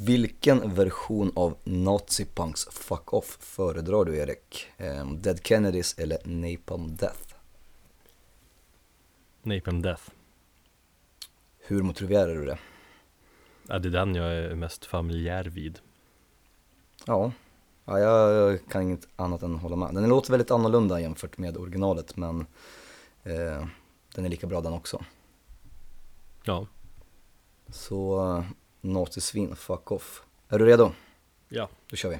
Vilken version av Nazipunks Fuck Off föredrar du Erik? Eh, Dead Kennedys eller Napalm Death? Napalm Death. Hur motiverar du det? Ja, det är den jag är mest familjär vid. Ja, ja jag kan inget annat än hålla med. Den låter väldigt annorlunda jämfört med originalet men eh, den är lika bra den också. Ja. Så nazisvin, fuck off. Är du redo? Ja. Då kör vi.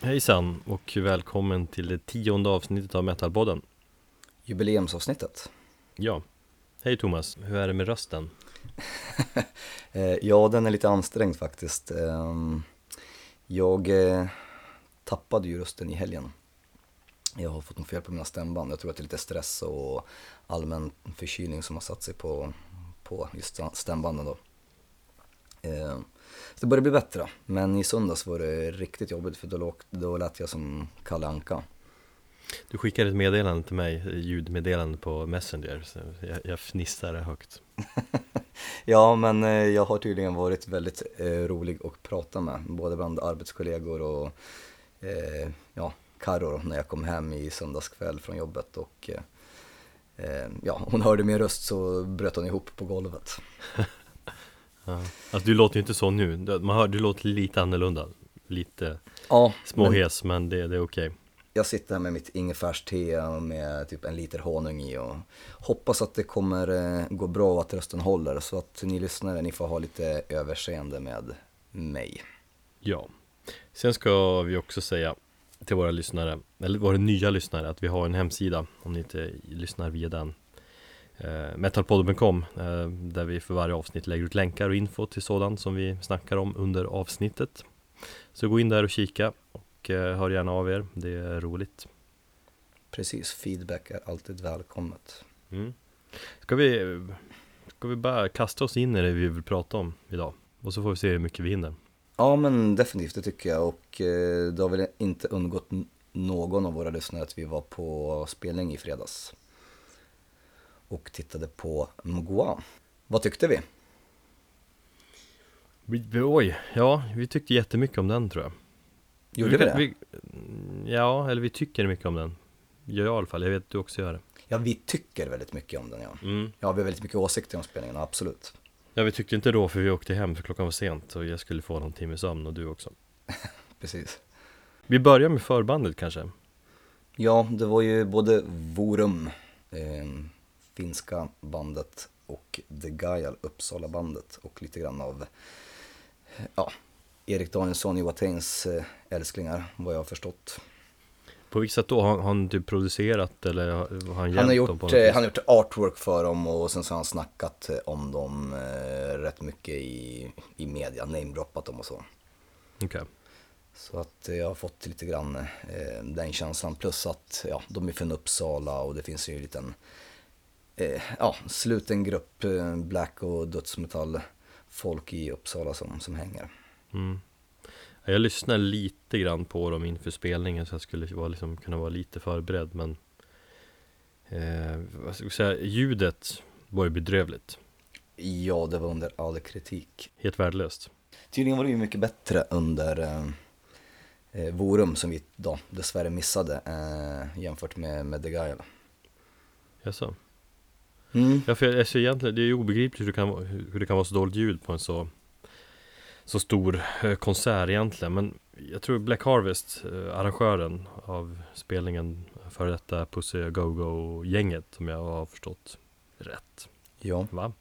Hejsan och välkommen till det tionde avsnittet av Metalpodden. Jubileumsavsnittet. Ja. Hej Thomas, hur är det med rösten? Eh, ja, den är lite ansträngd faktiskt. Ehm, jag eh, tappade ju rösten i helgen. Jag har fått något fel på mina stämband. Jag tror att det är lite stress och allmän förkylning som har satt sig på, på just stämbanden då. Ehm, så det börjar bli bättre, men i söndags var det riktigt jobbigt för då, då lät jag som Kalle Anka. Du skickade ett meddelande till mig, ljudmeddelande på Messenger, så jag, jag fnissade högt. ja, men eh, jag har tydligen varit väldigt eh, rolig att prata med, både bland arbetskollegor och eh, ja, Karo när jag kom hem i söndagskväll från jobbet och eh, eh ja, hon hörde min röst så bröt hon ihop på golvet. ja. Alltså du låter ju inte så nu, man hör, du låter lite annorlunda, lite ja, småhes men, men det, det är okej. Okay jag sitter här med mitt ingefärste med typ en liter honung i och hoppas att det kommer eh, gå bra och att rösten håller så att ni lyssnare, ni får ha lite överseende med mig. Ja, sen ska vi också säga till våra lyssnare, eller våra nya lyssnare, att vi har en hemsida om ni inte lyssnar via den eh, metalpodden.com eh, där vi för varje avsnitt lägger ut länkar och info till sådant som vi snackar om under avsnittet. Så gå in där och kika Eh, hör gärna av er, det är roligt. Precis, feedback är alltid välkommet. Mm. Ska, vi, ska vi bara kasta oss in i det vi vill prata om idag? Och så får vi se hur mycket vi hinner. Ja men definitivt, det tycker jag. Och eh, det har väl inte undgått någon av våra lyssnare att vi var på spelning i fredags. Och tittade på Mgoa. Vad tyckte vi? Oj, ja vi tyckte jättemycket om den tror jag. Gjorde vi, det? Vi, ja, eller vi tycker mycket om den. Gör jag i alla fall, jag vet att du också gör det. Ja, vi tycker väldigt mycket om den ja. Mm. Ja, vi har väldigt mycket åsikter om spelningen, absolut. Ja, vi tyckte inte då för vi åkte hem för klockan var sent och jag skulle få någon timme sömn och du också. Precis. Vi börjar med förbandet kanske. Ja, det var ju både Vorum, eh, finska bandet och The Gaial, Uppsala bandet och lite grann av ja, Erik Danielsson, Joa Teins eh, älsklingar, vad jag har förstått. På vilket sätt då? Har han typ producerat eller har han hjälpt han har gjort, dem på eh, Han har gjort artwork för dem och sen så har han snackat eh, om dem eh, rätt mycket i, i media, namedroppat dem och så. Okej. Okay. Så att jag har fått lite grann eh, den känslan, plus att ja, de är från Uppsala och det finns ju en liten eh, ja, sluten grupp eh, black och dödsmetall folk i Uppsala som, som hänger. Mm. Jag lyssnade lite grann på dem inför spelningen så jag skulle vara, liksom, kunna vara lite förberedd men eh, vad ska jag säga, ljudet var ju bedrövligt. Ja, det var under all kritik. Helt värdelöst. Tydligen var det ju mycket bättre under eh, eh Vorum som vi då dessvärre missade eh, jämfört med, med The Guile. Jaså? Mm. Ja, för alltså, egentligen, det är ju obegripligt hur det, kan, hur det kan vara så dåligt ljud på en så så stor eh, konsert egentligen men jag tror Black Harvest, eh, arrangören av spelningen för detta Pussy Go-Go-gänget om jag har förstått rätt. Ja. Va?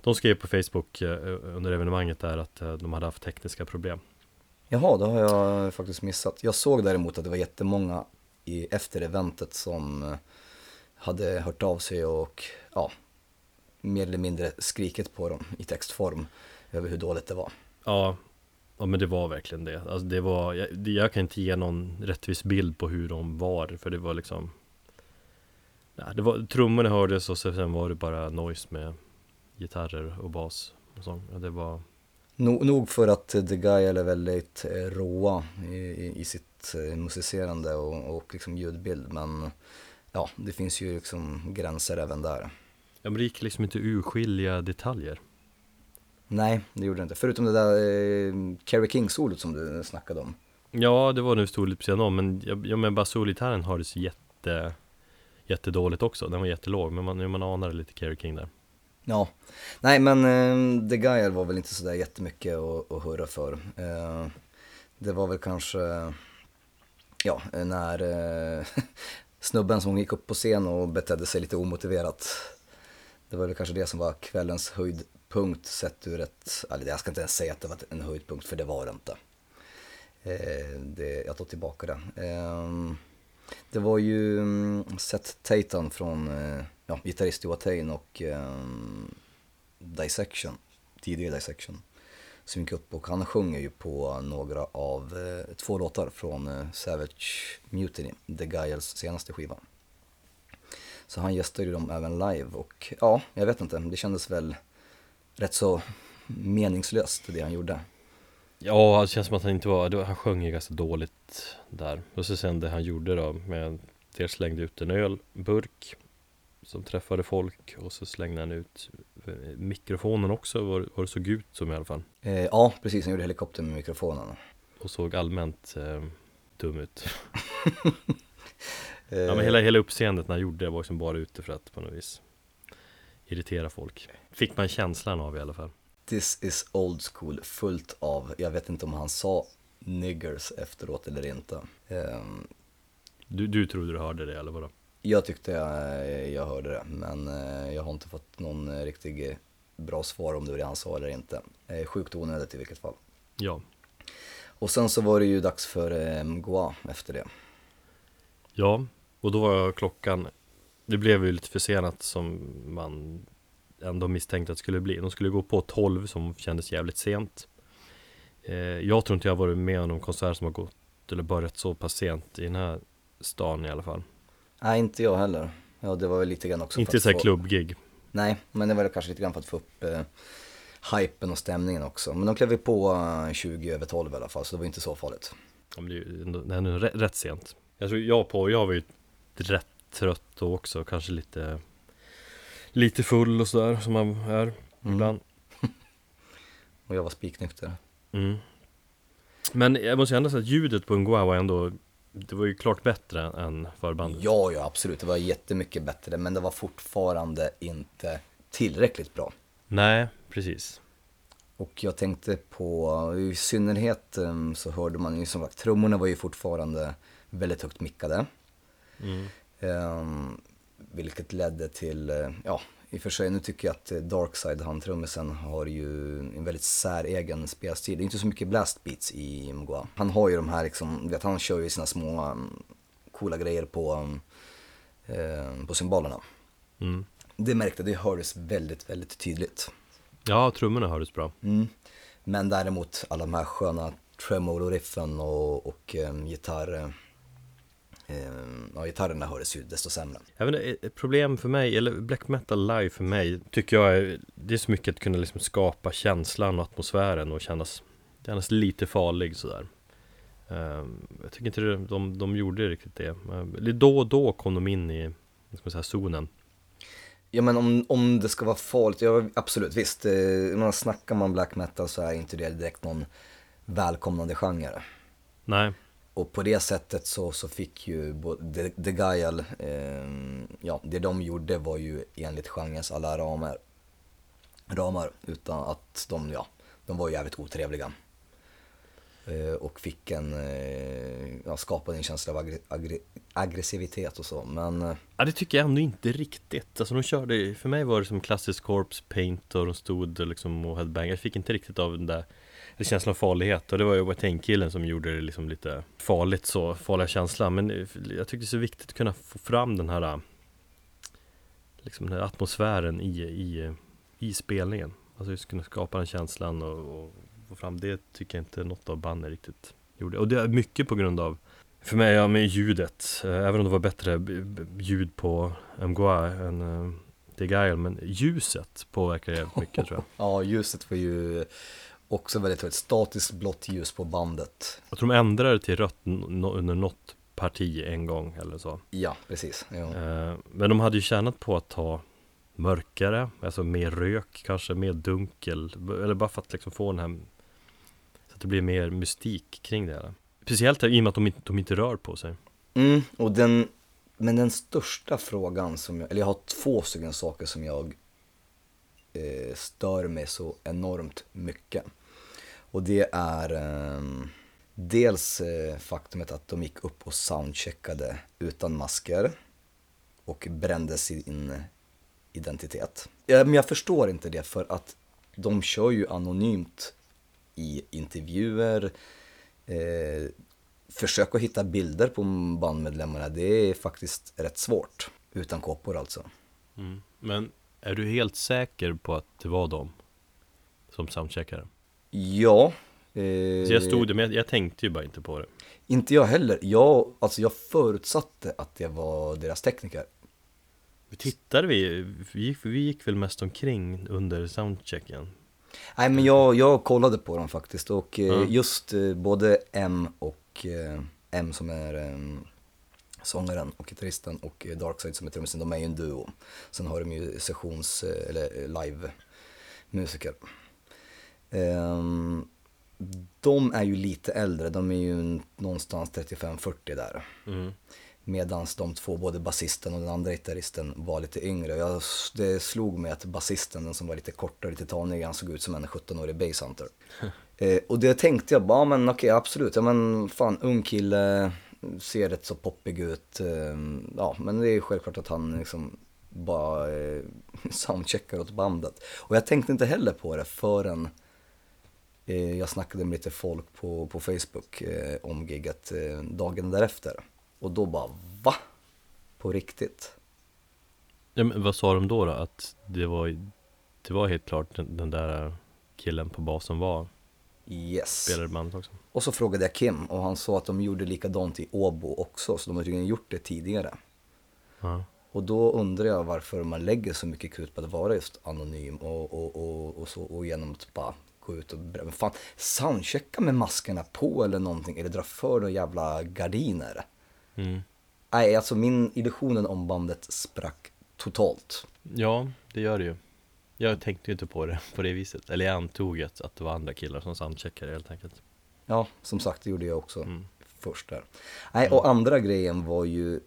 De skrev på Facebook eh, under evenemanget där att de hade haft tekniska problem. Jaha, det har jag faktiskt missat. Jag såg däremot att det var jättemånga i, efter eventet som hade hört av sig och ja, mer eller mindre skrikit på dem i textform över hur dåligt det var. Ja, ja men det var verkligen det. Alltså det var, jag, jag kan inte ge någon rättvis bild på hur de var, för det var liksom ja, det var, Trummorna hördes och sen var det bara noise med gitarrer och bas och sång. Ja, det var No, nog för att The Guile är väldigt råa i, i, i sitt eh, musicerande och, och liksom ljudbild men ja, det finns ju liksom gränser även där. Ja men det gick liksom inte urskilja detaljer. Nej, det gjorde det inte. Förutom det där eh, Kerry King-solot som du snackade om. Ja, det var nu stod lite på om, men jag, jag men bara det så jätte Jättedåligt också, den var jättelåg, men man, man anar lite Kerry King där. Ja, nej men eh, The Guy var väl inte sådär jättemycket att, att hurra för. Eh, det var väl kanske, ja, när eh, snubben som gick upp på scen och betedde sig lite omotiverat. Det var väl kanske det som var kvällens höjdpunkt sett ur ett, eller jag ska inte ens säga att det var en höjdpunkt för det var det inte. Eh, det, jag tar tillbaka det. Eh, det var ju mm, Seth Tatum från, eh, ja, gitarrist i Watain och um, Dissection, tidigare Dissection, som gick upp och han sjunger ju på några av, eh, två låtar från eh, Savage Mutiny, The Guiles senaste skiva. Så han gästade ju dem även live och ja, jag vet inte, det kändes väl rätt så meningslöst det han gjorde. Ja, det känns som att han inte var, han sjöng ju ganska dåligt där. Och så sen det han gjorde då med Dels slängde ut en ölburk Som träffade folk och så slängde han ut mikrofonen också vad, vad det såg ut som i alla fall. Eh, Ja, precis, han gjorde helikopter med mikrofonen. Och såg allmänt eh, dum ut. Ja men hela, hela uppseendet när han gjorde det var liksom bara ute för att på något vis Irritera folk Fick man känslan av i alla fall This is old school fullt av, jag vet inte om han sa niggers efteråt eller inte. Um, du, du trodde du hörde det eller vadå? Jag tyckte jag, jag hörde det, men eh, jag har inte fått någon riktig bra svar om det var det han sa eller inte. Sjukt onödigt i vilket fall. Ja. Och sen så var det ju dags för eh, Mgoa efter det. Ja, och då var klockan, det blev ju lite försenat som man ändå misstänkte att det skulle bli. De skulle gå på 12 som kändes jävligt sent. Eh, jag tror inte jag varit med om någon konsert som har gått eller börjat så pass sent i den här stan i alla fall. Nej, inte jag heller. Ja, det var väl lite grann också Inte så här få... klubbgig. Nej, men det var kanske lite grann för att få upp eh, hypen och stämningen också. Men de klev på 20 eh, över 12 i alla fall, så det var inte så farligt. Ja, men det är ju ändå, det är ändå rätt, rätt sent. Jag tror jag på, jag var ju rätt trött då också, kanske lite lite full och sådär som man är mm. ibland. och jag var spiknykter. Mm. Men jag måste ändå säga att ljudet på Ngwa var ändå Det var ju klart bättre än förbandet Ja, ja absolut, det var jättemycket bättre Men det var fortfarande inte tillräckligt bra Nej, precis Och jag tänkte på, i synnerhet um, så hörde man ju som sagt Trummorna var ju fortfarande väldigt högt mickade mm. Um, vilket ledde till, eh, ja, i och för sig, nu tycker jag att eh, Darkside, han trummisen, har ju en väldigt säregen spelstil. Det är inte så mycket blastbeats i Mgwa. Han har ju de här liksom, vet han kör ju sina små um, coola grejer på, um, eh, på symbolerna. Mm. Det märkte, det hördes väldigt, väldigt tydligt. Ja, trummorna hördes bra. Mm. Men däremot alla de här sköna tremolo-riffen och, och um, gitarr Ehm, ja, gitarrerna hördes ju desto sämre. Även ett problem för mig, eller black metal live för mig, tycker jag är, det är så mycket att kunna liksom skapa känslan och atmosfären och kännas, kännas lite farlig sådär. Ehm, jag tycker inte de, de gjorde riktigt det. Ehm, då och då kom de in i, ska säga, zonen. Ja men om, om det ska vara farligt, ja absolut visst. Eh, man snackar man black metal så är inte det direkt någon välkomnande genre. Nej och på det sättet så, så fick ju The, The Guile, eh, ja det de gjorde var ju enligt genrens alla ramar, ramar utan att de, ja, de var jävligt otrevliga. Eh, och fick en, eh, ja, skapade en känsla av agri, agri, aggressivitet och så, men... Eh, ja det tycker jag ändå inte riktigt, alltså de körde, för mig var det som klassisk corpse paint och de stod liksom och headbangade, jag fick inte riktigt av den där en känslan av farlighet. Och det var ju Watain-killen som gjorde det liksom lite farligt så, farliga känslan men eh, jag tyckte det är så viktigt att kunna få fram den här eh, liksom den här atmosfären i, i, i spelningen. Alltså just kunna skapa den känslan och, och få fram det tycker jag inte något av banden riktigt gjorde. Och det är mycket på grund av för mig, ja med ljudet, eh, även om det var bättre ljud på Mgoa än uh, The Guile, men ljuset påverkar jävligt mycket tror jag. Ja, ljuset var ju Också väldigt högt, statiskt blått ljus på bandet. Jag tror de ändrade till rött under något parti en gång eller så. Ja, precis. Ja. Eh, men de hade ju tjänat på att ta mörkare, alltså mer rök, kanske mer dunkel, eller bara för att liksom få den här Så att det blir mer mystik kring det. Speciellt i och med att de inte, de inte rör på sig. Mm, och den, men den största frågan som jag, eller jag har två stycken saker som jag eh, stör mig så enormt mycket. Och det är eh, dels eh, faktumet att de gick upp och soundcheckade utan masker och brände sin identitet. Ja, men jag förstår inte det för att de kör ju anonymt i intervjuer. Eh, försök att hitta bilder på bandmedlemmarna, det är faktiskt rätt svårt. Utan kåpor alltså. Mm. Men är du helt säker på att det var de som soundcheckade? Ja. Eh, så jag stod det, men jag, jag, tänkte ju bara inte på det. Inte jag heller. Jag, alltså jag förutsatte att det var deras tekniker. Vi tittade vi, vi gick, vi gick väl mest omkring under soundchecken? Nej men jag, jag kollade på dem faktiskt och mm. just eh, både M och eh, M som är sångaren och gitarristen och Darkside som är trummisen, de är ju en duo. Sen har de ju sessions eller live-musiker. Um, de är ju lite äldre, de är ju någonstans 35-40 där. Mm. Medan de två, både basisten och den andra gitarristen var lite yngre. Jag, det slog mig att basisten, den som var lite kortare, lite tanigare, han såg ut som en 17-årig basshunter. eh, och det tänkte jag bara, ja, men okej absolut, ja men fan ung kille, ser rätt så poppig ut. Eh, ja men det är självklart att han liksom bara eh, soundcheckar åt bandet. Och jag tänkte inte heller på det förrän jag snackade med lite folk på, på Facebook eh, om gigget eh, dagen därefter. Och då bara, va? På riktigt? Ja, men vad sa de då, då? Att det var, det var helt klart den, den där killen på basen var Yes. Spelade bandet också. Och så frågade jag Kim och han sa att de gjorde likadant i Åbo också, så de har tydligen gjort det tidigare. Ja. Och då undrar jag varför man lägger så mycket krut på att vara just anonym och, och, och, och, så, och genom att bara gå ut och men fan, soundchecka med maskerna på eller någonting, eller dra för några jävla gardiner. Mm. Nej, alltså min illusionen om bandet sprack totalt. Ja, det gör det ju. Jag tänkte ju inte på det på det viset. Eller jag antog att, att det var andra killar som soundcheckade helt enkelt. Ja, som sagt, det gjorde jag också mm. först där. Nej, och andra grejen var ju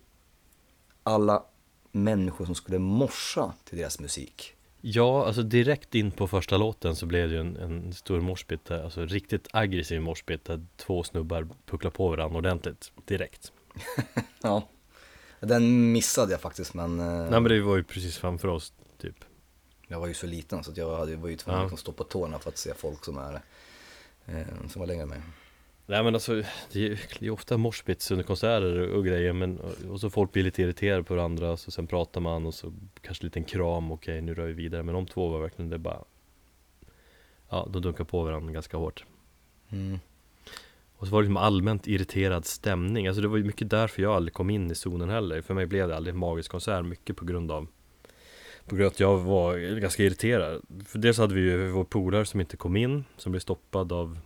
alla människor som skulle morsa till deras musik. Ja, alltså direkt in på första låten så blev det ju en, en stor morsbit, alltså riktigt aggressiv morsbit där två snubbar pucklar på varandra ordentligt direkt. ja, den missade jag faktiskt men... Eh, Nej men det var ju precis framför oss typ. Jag var ju så liten så att jag hade, var ju tvungen ja. att stå på tårna för att se folk som är eh, som var längre än mig. Nej men alltså det är, det är ofta morsbits under konserter och grejer men och så folk blir lite irriterade på varandra så sen pratar man och så kanske en liten kram, okej nu rör vi vidare. Men de två var verkligen det bara Ja, de dunkar på varandra ganska hårt. Mm. Och så var det liksom allmänt irriterad stämning, alltså det var ju mycket därför jag aldrig kom in i zonen heller. För mig blev det aldrig en magisk konsert, mycket på grund av På grund av att jag var ganska irriterad. För dels hade vi ju vår polare som inte kom in, som blev stoppad av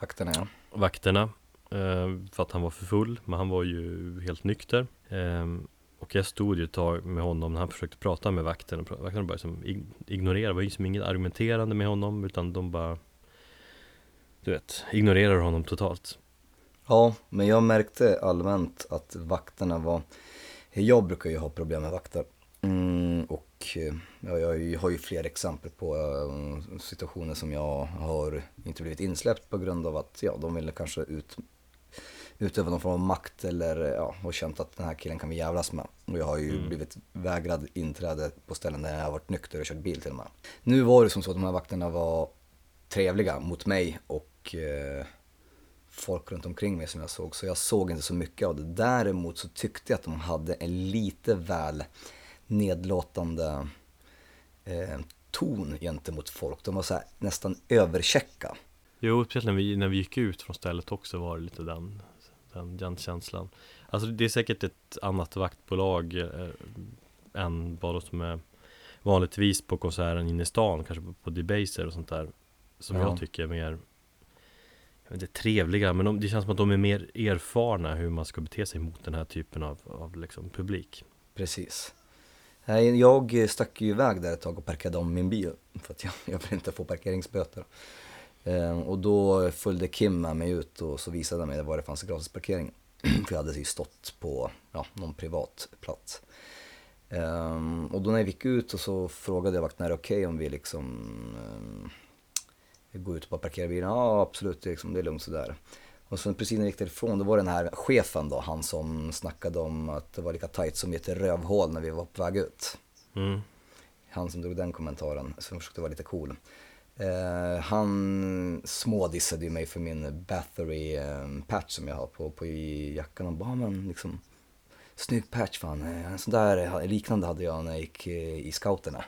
Vakterna ja vakterna eh, för att han var för full, men han var ju helt nykter. Eh, och jag stod ju ett tag med honom när han försökte prata med vakten och bara liksom ignorerade, det var ju liksom inget argumenterande med honom utan de bara Du vet, ignorerar honom totalt Ja, men jag märkte allmänt att vakterna var Jag brukar ju ha problem med vakter mm, Och ja, jag har ju fler exempel på uh, situationer som jag har inte blivit insläppt på grund av att ja, de ville kanske ut, utöva någon form av makt eller ja, och känt att den här killen kan vi jävlas med. Och jag har ju mm. blivit vägrad inträde på ställen där jag har varit nykter och kört bil till och med. Nu var det som så att de här vakterna var trevliga mot mig och uh, folk runt omkring mig som jag såg. Så jag såg inte så mycket av det. Däremot så tyckte jag att de hade en lite väl nedlåtande eh, ton gentemot folk. De var så här, nästan överchecka. Jo, speciellt när vi, när vi gick ut från stället också var det lite den, den, den känslan. Alltså det är säkert ett annat vaktbolag eh, än vad som är vanligtvis på konserten inne i stan, kanske på, på Debaser och sånt där. Som Ja. jag tycker är mer jag vet inte, trevliga men de, det känns som att de är mer erfarna hur man ska bete sig mot den här typen av, av liksom publik. Precis. Jag stack ju iväg där ett tag och parkerade om min bil för att jag, jag vill inte få parkeringsböter. Ehm, och då följde Kim med mig ut och så visade han mig var det fanns gratisparkering. för jag hade ju stått på ja, någon privat plats. Ehm, och då när jag gick ut och så frågade jag vakten, är det okej okay om vi liksom um, går ut och bara parkerar bilen? Ja absolut, det är, liksom, det är lugnt sådär. Och sen precis när jag gick därifrån, då var den här chefen då, han som snackade om att det var lika tajt som i ett rövhål när vi var på väg ut. Mm. Han som drog den kommentaren, som försökte vara lite cool. Eh, han smådissade ju mig för min Bathory eh, patch som jag har på, på i jackan och bara, "Ja, men liksom Snygg patch fan, Eh, en sån där liknande hade jag när jag gick eh, i scouterna.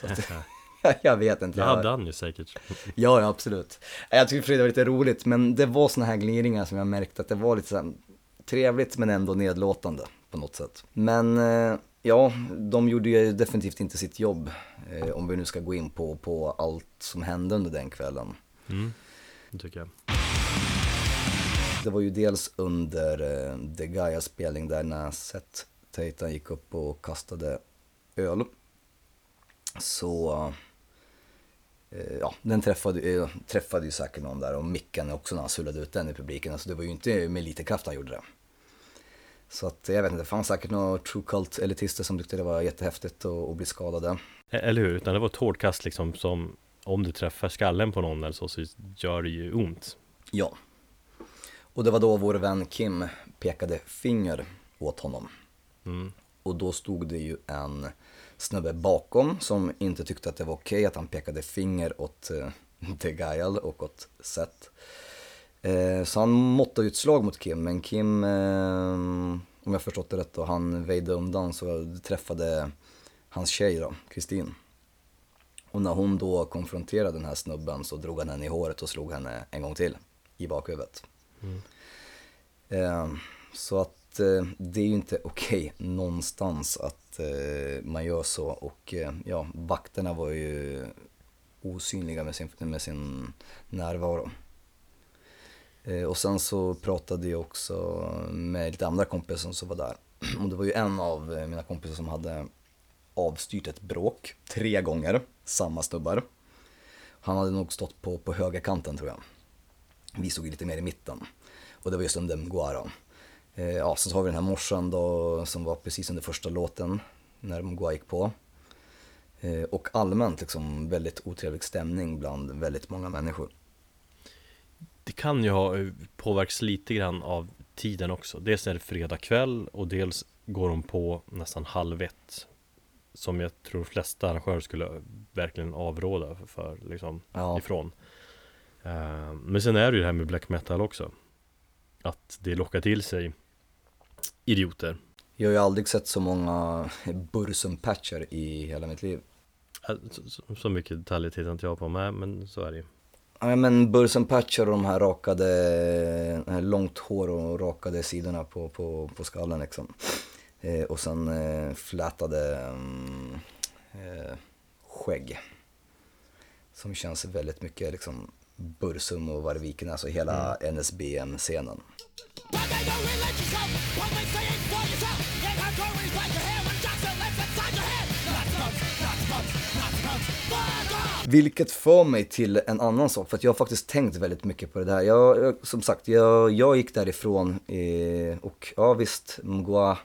Så att, jag vet inte. Det hade han ju säkert. Ja, ja absolut. Jag tyckte det var lite roligt, men det var såna här gliringar som jag märkte att det var lite så här trevligt men ändå nedlåtande på något sätt. Men eh, ja, de gjorde ju definitivt inte sitt jobb, eh, om vi nu ska gå in på, på allt som hände under den kvällen. Mm. Det tycker jag. Det var ju dels under eh, The Gaia-spelning där när Seth Teitan gick upp och kastade öl. Så, ja, den träffade, eh, träffade ju säkert någon där och micken också när han sullade ut den i publiken. Alltså det var ju inte med lite kraft han gjorde det. Så att jag vet inte, det fanns säkert några true cult elitister som tyckte det var jättehäftigt att, bli skadade. Eller hur? Utan det var ett hårt kast liksom som om du träffar skallen på någon eller så, så gör det ju ont. Ja. Och det var då vår vän Kim pekade finger åt honom. Mm. Och då stod det ju en snubbe bakom som inte tyckte att det var okej att han pekade finger åt eh, The Guile och åt Seth. Eh, så han måttade ju ett slag mot Kim, men Kim, eh, om jag förstått det rätt då, han väjde undan så träffade hans tjej då, Kristin. Och när hon då konfronterade den här snubben så drog han henne i håret och slog henne en gång till i bakhuvudet. Mm. Eh, så att det är ju inte okej någonstans att eh, man gör så och eh, ja, vakterna var ju osynliga med sin, med sin närvaro. Eh, och sen så pratade jag också med lite andra kompisar som var där. Och det var ju en av eh, mina kompisar som hade avstyrt ett bråk tre gånger, samma snubbar. Han hade nog stått på, på högerkanten tror jag. Vi stod lite mer i mitten. Och det var just under Mguara. Eh, ja, så har vi den här morsan då som var precis under första låten när Mguara gick på. Eh, och allmänt liksom väldigt otrevlig stämning bland väldigt många människor. Det kan ju ha eh, påverkats lite grann av tiden också. Dels är det fredag kväll och dels går de på nästan halv ett. Som jag tror flesta arrangörer skulle verkligen avråda för, liksom Ja, ifrån. Men sen är det ju det här med black metal också. Att det lockar till sig idioter. jag har ju aldrig sett så många Bursum-patcher i hela mitt liv. Så, så, mycket detaljer tittar inte jag på med, men så är det ju. Ja men Bursum-patcher och de här rakade, långt hår och rakade sidorna på, på, på skallen liksom. Eh, och sen eh, flätade mm, eh, skägg. Som känns väldigt mycket liksom Bursum och Varviken, alltså hela NSBM-scenen. Vilket för mig till en annan sak, för att jag har faktiskt tänkt väldigt mycket på det där. Jag, jag, som sagt, jag, jag gick därifrån eh, och ja visst, Mgwa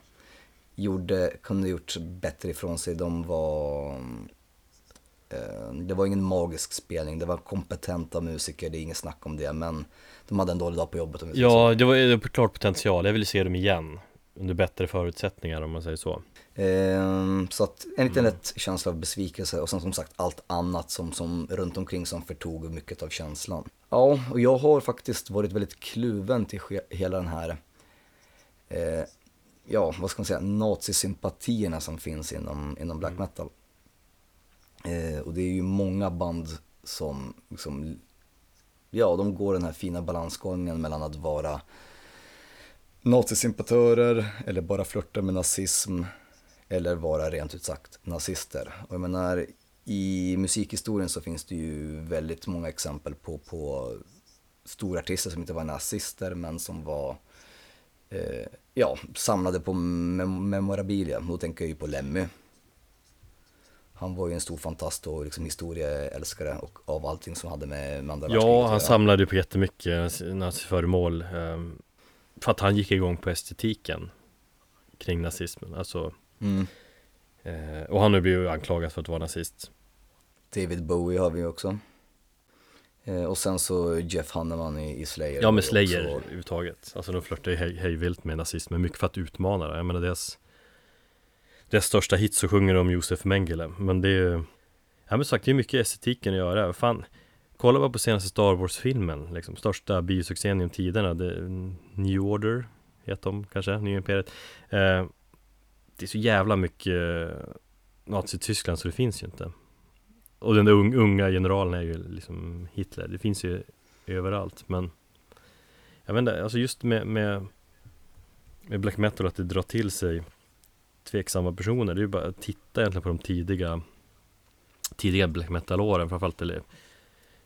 gjorde, kunde gjort bättre ifrån sig. De var, eh, det var ingen magisk spelning, det var kompetenta musiker, det är inget snack om det, men de hade en dålig dag på jobbet om vi säger så. Ja, det var det var klart potential. Jag vill se dem igen. Under bättre förutsättningar om man säger så. Ehm, så att en liten lätt känsla av besvikelse och sen som sagt allt annat som, som runt omkring som förtog mycket av känslan. Ja, och jag har faktiskt varit väldigt kluven till hela den här, eh, ja vad ska man säga, nazisympatierna som finns inom, inom black metal. Eh, och det är ju många band som liksom, ja de går den här fina balansgången mellan att vara nazisympatörer eller bara flörta med nazism eller vara rent ut sagt nazister. Och jag menar, i musikhistorien så finns det ju väldigt många exempel på, på stora artister som inte var nazister men som var eh, ja, samlade på mem memorabilia. Då tänker jag ju på Lemmy. Han var ju en stor fantast och liksom historieälskare och av allting som hade med, med andra Ja, han samlade på jättemycket naziföremål eh, För att han gick igång på estetiken Kring nazismen, alltså mm. eh, Och han har blivit anklagad för att vara nazist. David Bowie har vi också. Eh, Och sen så Jeff Hanneman i, i Slayer Ja med Slayer överhuvudtaget. Alltså de flörtar ju hej, hejvilt med nazismen, mycket för att utmana det. Jag menar deras deras största hit så sjunger de om Josef Mengele Men det är ju Ja men sagt, det är mycket estetiken att göra. Fan Kolla bara på senaste Star Wars-filmen liksom, Största biosuccén genom tiderna det, New Order Heter de kanske, Nya Imperiet. Eh, Det är så jävla mycket Nazityskland så det finns ju inte. Och den där unga generalen är ju liksom Hitler. Det finns ju överallt men Jag vet inte, alltså just med, med Med black metal att det drar till sig Tveksamma personer Det är ju bara att titta egentligen på de tidiga Tidiga black metal-åren framförallt eller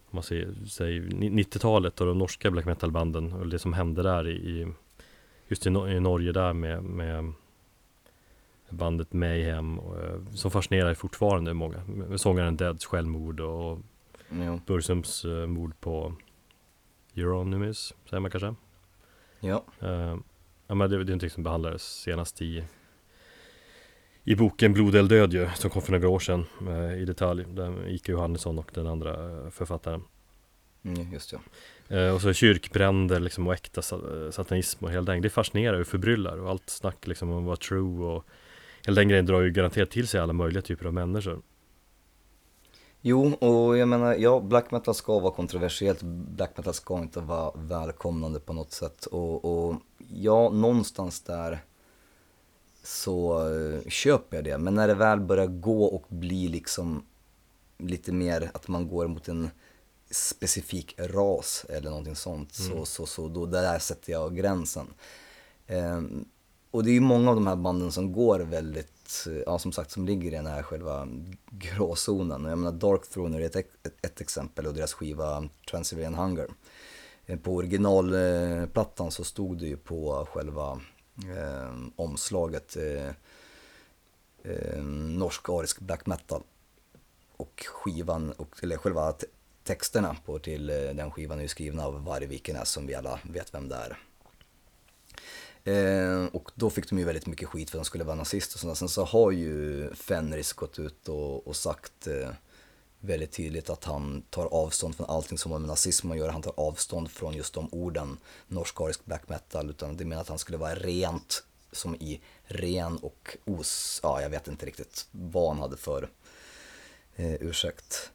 om man säger, säger 90-talet och de norska black metal banden och det som hände där i just i, i Norge där med, med bandet Mayhem och, eh, som fascinerar fortfarande många med sångaren Deads självmord och ja. Bursums uh, mord på Euronymous, säger man kanske? Ja. Uh, ja men det, det är någonting som behandlades senast i i boken Blod eller död ju, som kom för några år sedan eh, i detalj. Där Ike Johannesson och den andra eh, författaren. Mm, just ja. Eh, och så kyrkbränder liksom och äkta satanism och hela den Det fascinerar och förbryllar och allt snack liksom om vara true och hela den grejen drar ju garanterat till sig alla möjliga typer av människor. Jo, och jag menar, ja, black metal ska vara kontroversiellt, black metal ska inte vara välkomnande på något sätt. Och, och ja, någonstans där så uh, köper jag det. Men när det väl börjar gå och bli liksom lite mer att man går mot en specifik ras eller någonting sånt, mm. så, så, så då där sätter jag gränsen. Um, och det är ju många av de här banden som går väldigt, ja som sagt som ligger i den här själva gråzonen. Jag menar Dark Throne är ett, ett, ett exempel och deras skiva Transylvanian Hunger. Eh, på originalplattan så stod det ju på själva eh, Ehm, omslaget eh, ehm, norsk-arisk black metal. Och skivan, och, eller själva texterna på till eh, den skivan är ju skrivna av Varg som vi alla vet vem det är. Eh, och då fick de ju väldigt mycket skit för att de skulle vara nazister och sådär. Sen så har ju Fenris gått ut och, och sagt eh, väldigt tydligt att han tar avstånd från allting som har med nazism att göra. Han tar avstånd från just de orden, norsk-arisk black metal, utan det menar att han skulle vara rent, som i ren och os... Ja, jag vet inte riktigt vad han hade för eh, ursäkt.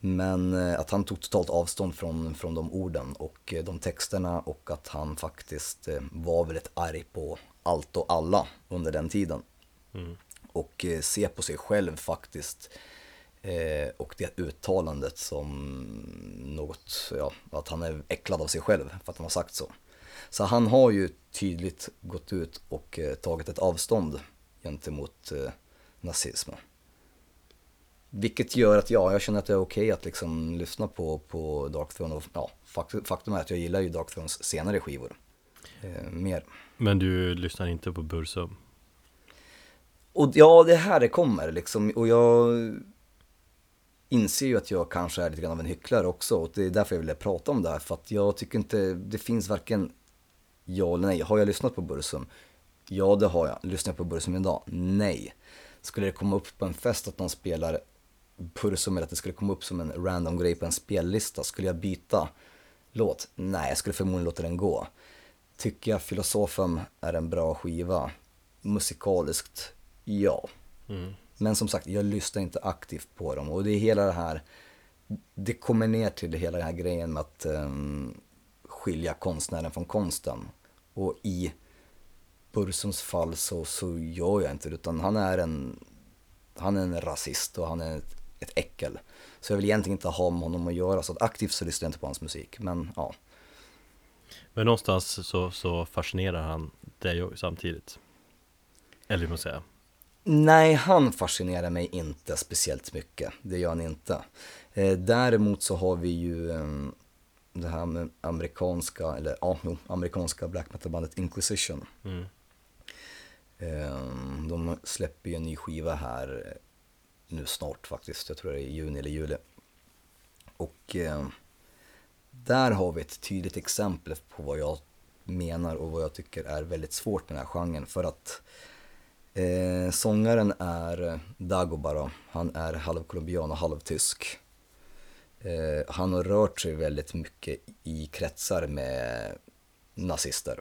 Men eh, att han tog totalt avstånd från, från de orden och eh, de texterna och att han faktiskt eh, var väldigt arg på allt och alla under den tiden. Mm. Och eh, se på sig själv faktiskt Eh, och det uttalandet som något, ja, att han är äcklad av sig själv för att han har sagt så. Så han har ju tydligt gått ut och eh, tagit ett avstånd gentemot eh, nazism. Vilket gör att ja, jag känner att det är okej okay att liksom lyssna på, på Dark Throne och ja, faktum är att jag gillar ju Dark Thrones senare skivor. Eh, mer. Men du lyssnar inte på Bursum? Och ja, det här det kommer liksom och jag inser ju att jag kanske är lite grann av en hycklare också och det är därför jag ville prata om det här för att jag tycker inte det finns varken ja eller nej. Har jag lyssnat på Bursum? Ja, det har jag. Lyssnar jag på Bursum idag? Nej. Skulle det komma upp på en fest att någon spelar Bursum eller att det skulle komma upp som en random grej på en spellista, skulle jag byta låt? Nej, jag skulle förmodligen låta den gå. Tycker jag Filosofen är en bra skiva? Musikaliskt? Ja. Mm. Men som sagt, jag lyssnar inte aktivt på dem och det är hela det här, det kommer ner till hela den här grejen med att um, skilja konstnären från konsten. Och i Bursums fall så, så gör jag inte det, utan han är en, han är en rasist och han är ett, ett äckel. Så jag vill egentligen inte ha med honom att göra, så att aktivt så lyssnar jag inte på hans musik, men ja. Men någonstans så, så fascinerar han dig samtidigt. Eller hur man säger. Nej, han fascinerar mig inte speciellt mycket. Det gör han inte. Eh, däremot så har vi ju eh, det här med amerikanska, eller ja, no, amerikanska black metal-bandet Inquisition. Mm. Eh, de släpper ju en ny skiva här nu snart faktiskt, jag tror det är juni eller juli. Och eh, där har vi ett tydligt exempel på vad jag menar och vad jag tycker är väldigt svårt med den här genren. För att eh, sångaren är Dagobara, han är halvkolumbian och halvtysk. Eh, han har rört sig väldigt mycket i kretsar med nazister.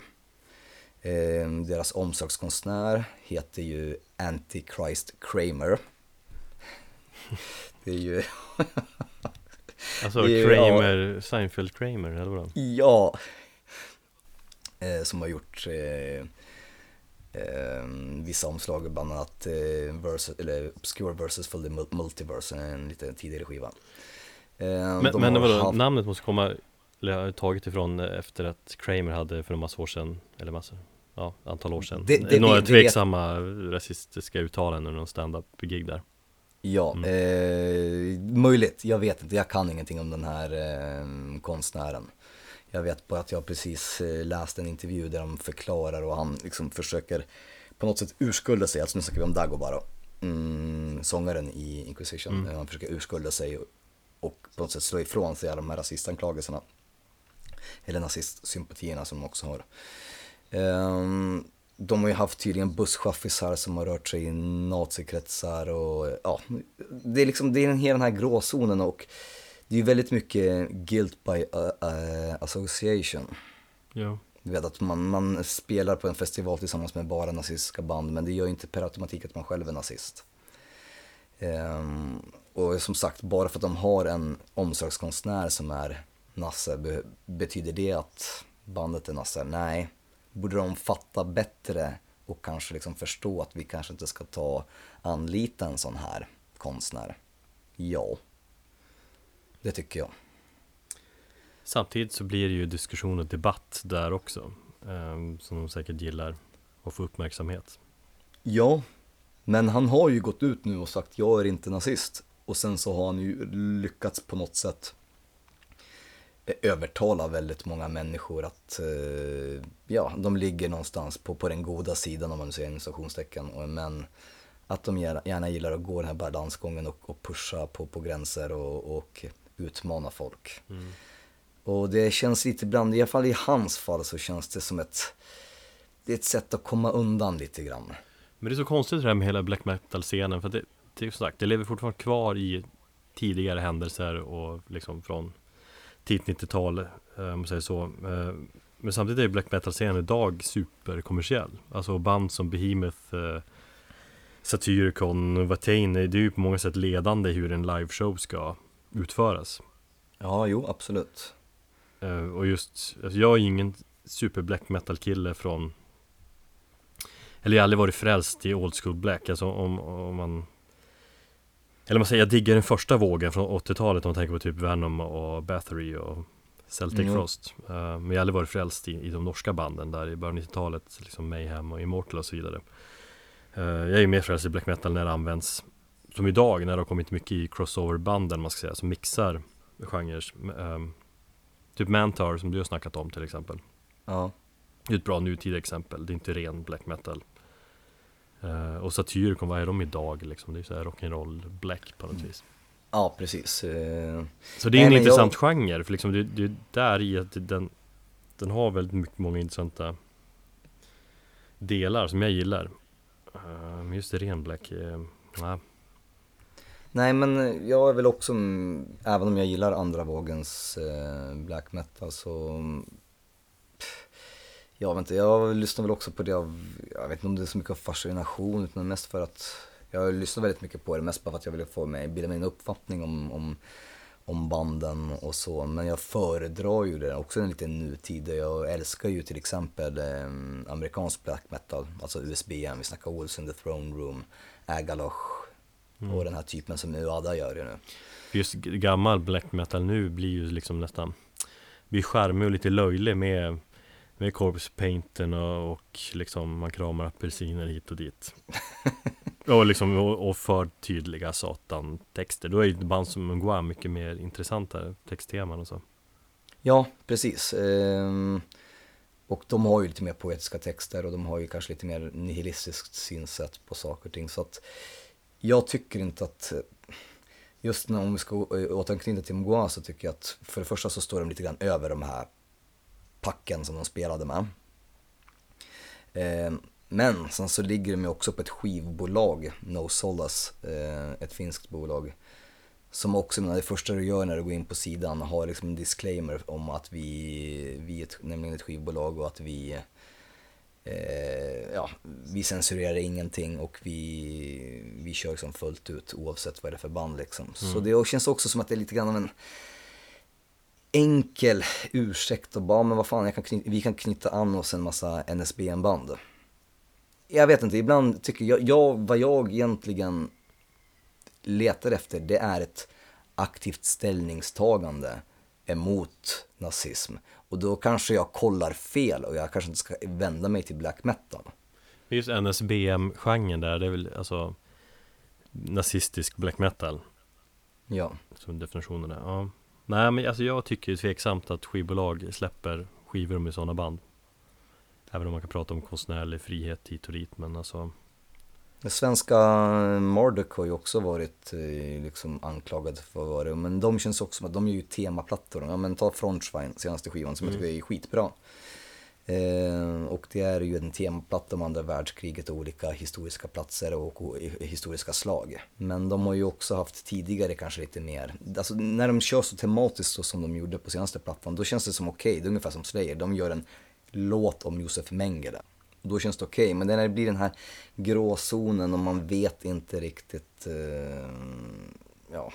Eh, deras omslagskonstnär heter ju Antichrist Kramer. Det är ju... Alltså Det är ju- Kramer, Seinfeld Kramer, eller vadå? Ja. Eh, som har gjort eh, eh, vissa omslag, bland annat eh, versus, eller Obscure the Mul- Multiverse, en lite tidigare skiva. Eh, Men, de men vadå, haft- namnet måste komma, eller har tagit ifrån eh, efter att Kramer hade för en massa år sedan, eller massor, ja, antal år sedan Det- det- Några det- det tveksamma rasistiska uttalanden under någon stand-up-gig där Ja, Mm. eh, möjligt. Jag vet inte, jag kan ingenting om den här eh, konstnären. Jag vet bara att jag precis eh, läst en intervju där de förklarar och han liksom försöker på något sätt urskulda sig, alltså nu snackar vi om Dagobara, mm, sångaren i Inquisition. Mm. Eh, Han försöker urskulda sig och, och på något sätt slå ifrån sig alla de här rasistanklagelserna. Eller nazistsympatierna som de också har. Ehm, de har ju haft tydligen busschaffisar som har rört sig i nazikretsar och ja, det är liksom, det är en hela den här gråzonen och det är ju väldigt mycket guilt by uh, uh, association. Ja, Du vet att man, man spelar på en festival tillsammans med bara nazistiska band men det gör inte per automatik att man själv är nazist. Ehm, och som sagt, bara för att de har en omslagskonstnär som är nasse, be, betyder det att bandet är nasse? Nej. Borde de fatta bättre och kanske liksom förstå att vi kanske inte ska ta anlita en sån här konstnär? Ja. Det tycker jag. Samtidigt så blir det ju diskussion och debatt där också ehm, Som de säkert gillar att få uppmärksamhet Ja, men han har ju gått ut nu och sagt jag är inte nazist. Och sen så har han ju lyckats på något sätt eh, övertala väldigt många människor att eh, ja, de ligger någonstans på, på den goda sidan om man säger inom Men att de gärna, gärna gillar att gå den här balansgången och, och pusha på, på gränser och, och utmana folk. Mm. Och det känns lite ibland, i alla fall i hans fall så känns det som ett, det är ett sätt att komma undan lite grann. Men det är så konstigt det här med hela black metal-scenen för att det, det sagt, det lever fortfarande kvar i tidigare händelser och liksom från tidigt 90-tal, eh, om man säger så. Eh, Men samtidigt är black metal-scenen idag superkommersiell. Alltså band som Behemoth, eh, Satyricon, Watain, det är ju på många sätt ledande i hur en liveshow ska utföras. Ja, jo, absolut. Eh, Och just, alltså jag är ju ingen super black metal kille från Eller jag har aldrig varit frälst i old school black, alltså om, om man Eller man säger, jag diggar den första vågen från 80-talet om man tänker på typ Venom och Bathory och Celtic Mm. Frost Eh, Men jag har aldrig varit frälst i, i de norska banden där i början av 90-talet, liksom Mayhem och Immortal och så vidare Eh, Jag är ju mer frälst i black metal när det används Som idag, när det har kommit mycket i crossover-banden man ska säga, som mixar genrer ehm, Typ Mantar som du har snackat om till exempel. Ja, Det är ett bra nutida exempel, det är inte ren black metal. Eh, Och Satyricon, vad är de idag liksom? Det är så här rock'n'roll black på något vis. Ja precis. Eh, Så det är en intressant genre, för liksom det, det är där i att den Den har väldigt mycket, många intressanta Delar som jag gillar. Men just det, ren black, nej. Nej men jag är väl också, mm, även om jag gillar andra vågens eh, black metal så mm, Jag vet inte, jag lyssnar väl också på det av, jag vet inte om det är så mycket av fascination utan mest för att Jag lyssnar väldigt mycket på det, mest bara för att jag ville få mig, bilda mig en uppfattning om, om, om banden och så. Men jag föredrar ju det också en liten nutid. Jag älskar ju till exempel eh, amerikansk black metal, alltså USBM, vi snackar Wolves in the Throne Room, Agaloch och den här typen som Uada gör ju nu. Just gammal black metal nu blir ju liksom nästan Blir charmig och lite löjlig med Med corpse painten och, och liksom man kramar apelsiner hit och dit Och liksom och, och för tydliga satan-texter. Då är ju band som Mungwa mycket mer intressanta textteman och så. Ja, precis. Ehm, och de har ju lite mer poetiska texter och de har ju kanske lite mer nihilistiskt synsätt på saker och ting. Så att jag tycker inte att, just när om vi ska eh, återanknyta till Mgwa så tycker jag att för det första så står de lite grann över de här packen som de spelade med. Ehm, men sen så ligger de ju också på ett skivbolag, No Solas, eh, ett finskt bolag. Som också, det första du gör när du går in på sidan har liksom en disclaimer om att vi, vi är ett, nämligen ett skivbolag och att vi eh, ja, vi censurerar ingenting och vi, vi kör liksom fullt ut oavsett vad det är för band liksom. Mm. Så det känns också som att det är lite grann av en enkel ursäkt och bara, men vad fan, kan knyta, vi kan knyta an oss en massa NSBN-band. Jag vet inte, ibland tycker jag, jag, vad jag egentligen letar efter, det är ett aktivt ställningstagande emot nazism. Och då kanske jag kollar fel och jag kanske inte ska vända mig till black metal. Just NSBM-genren där, det är väl alltså nazistisk black metal? Ja. Som definitionen är, ja. Nej men alltså jag tycker det är tveksamt att skivbolag släpper skivor med sådana band. Även om man kan prata om konstnärlig frihet hit och dit men alltså den svenska Marduk har ju också varit eh, liksom anklagade för vad det men de känns också som att de är ju temaplattor. Ja men ta Frontschwein, senaste skivan, som mm. jag tycker är skitbra. Eh, och det är ju en temaplatta om andra världskriget och olika historiska platser och, och, historiska slag. Men de har ju också haft tidigare kanske lite mer, alltså när de kör så tematiskt så som de gjorde på senaste plattan, då känns det som okej, okay. det är ungefär som Slayer, de gör en låt om Josef Mengele. Och då känns det okej, okay. men när det blir den här gråzonen och man vet inte riktigt, eh, ja.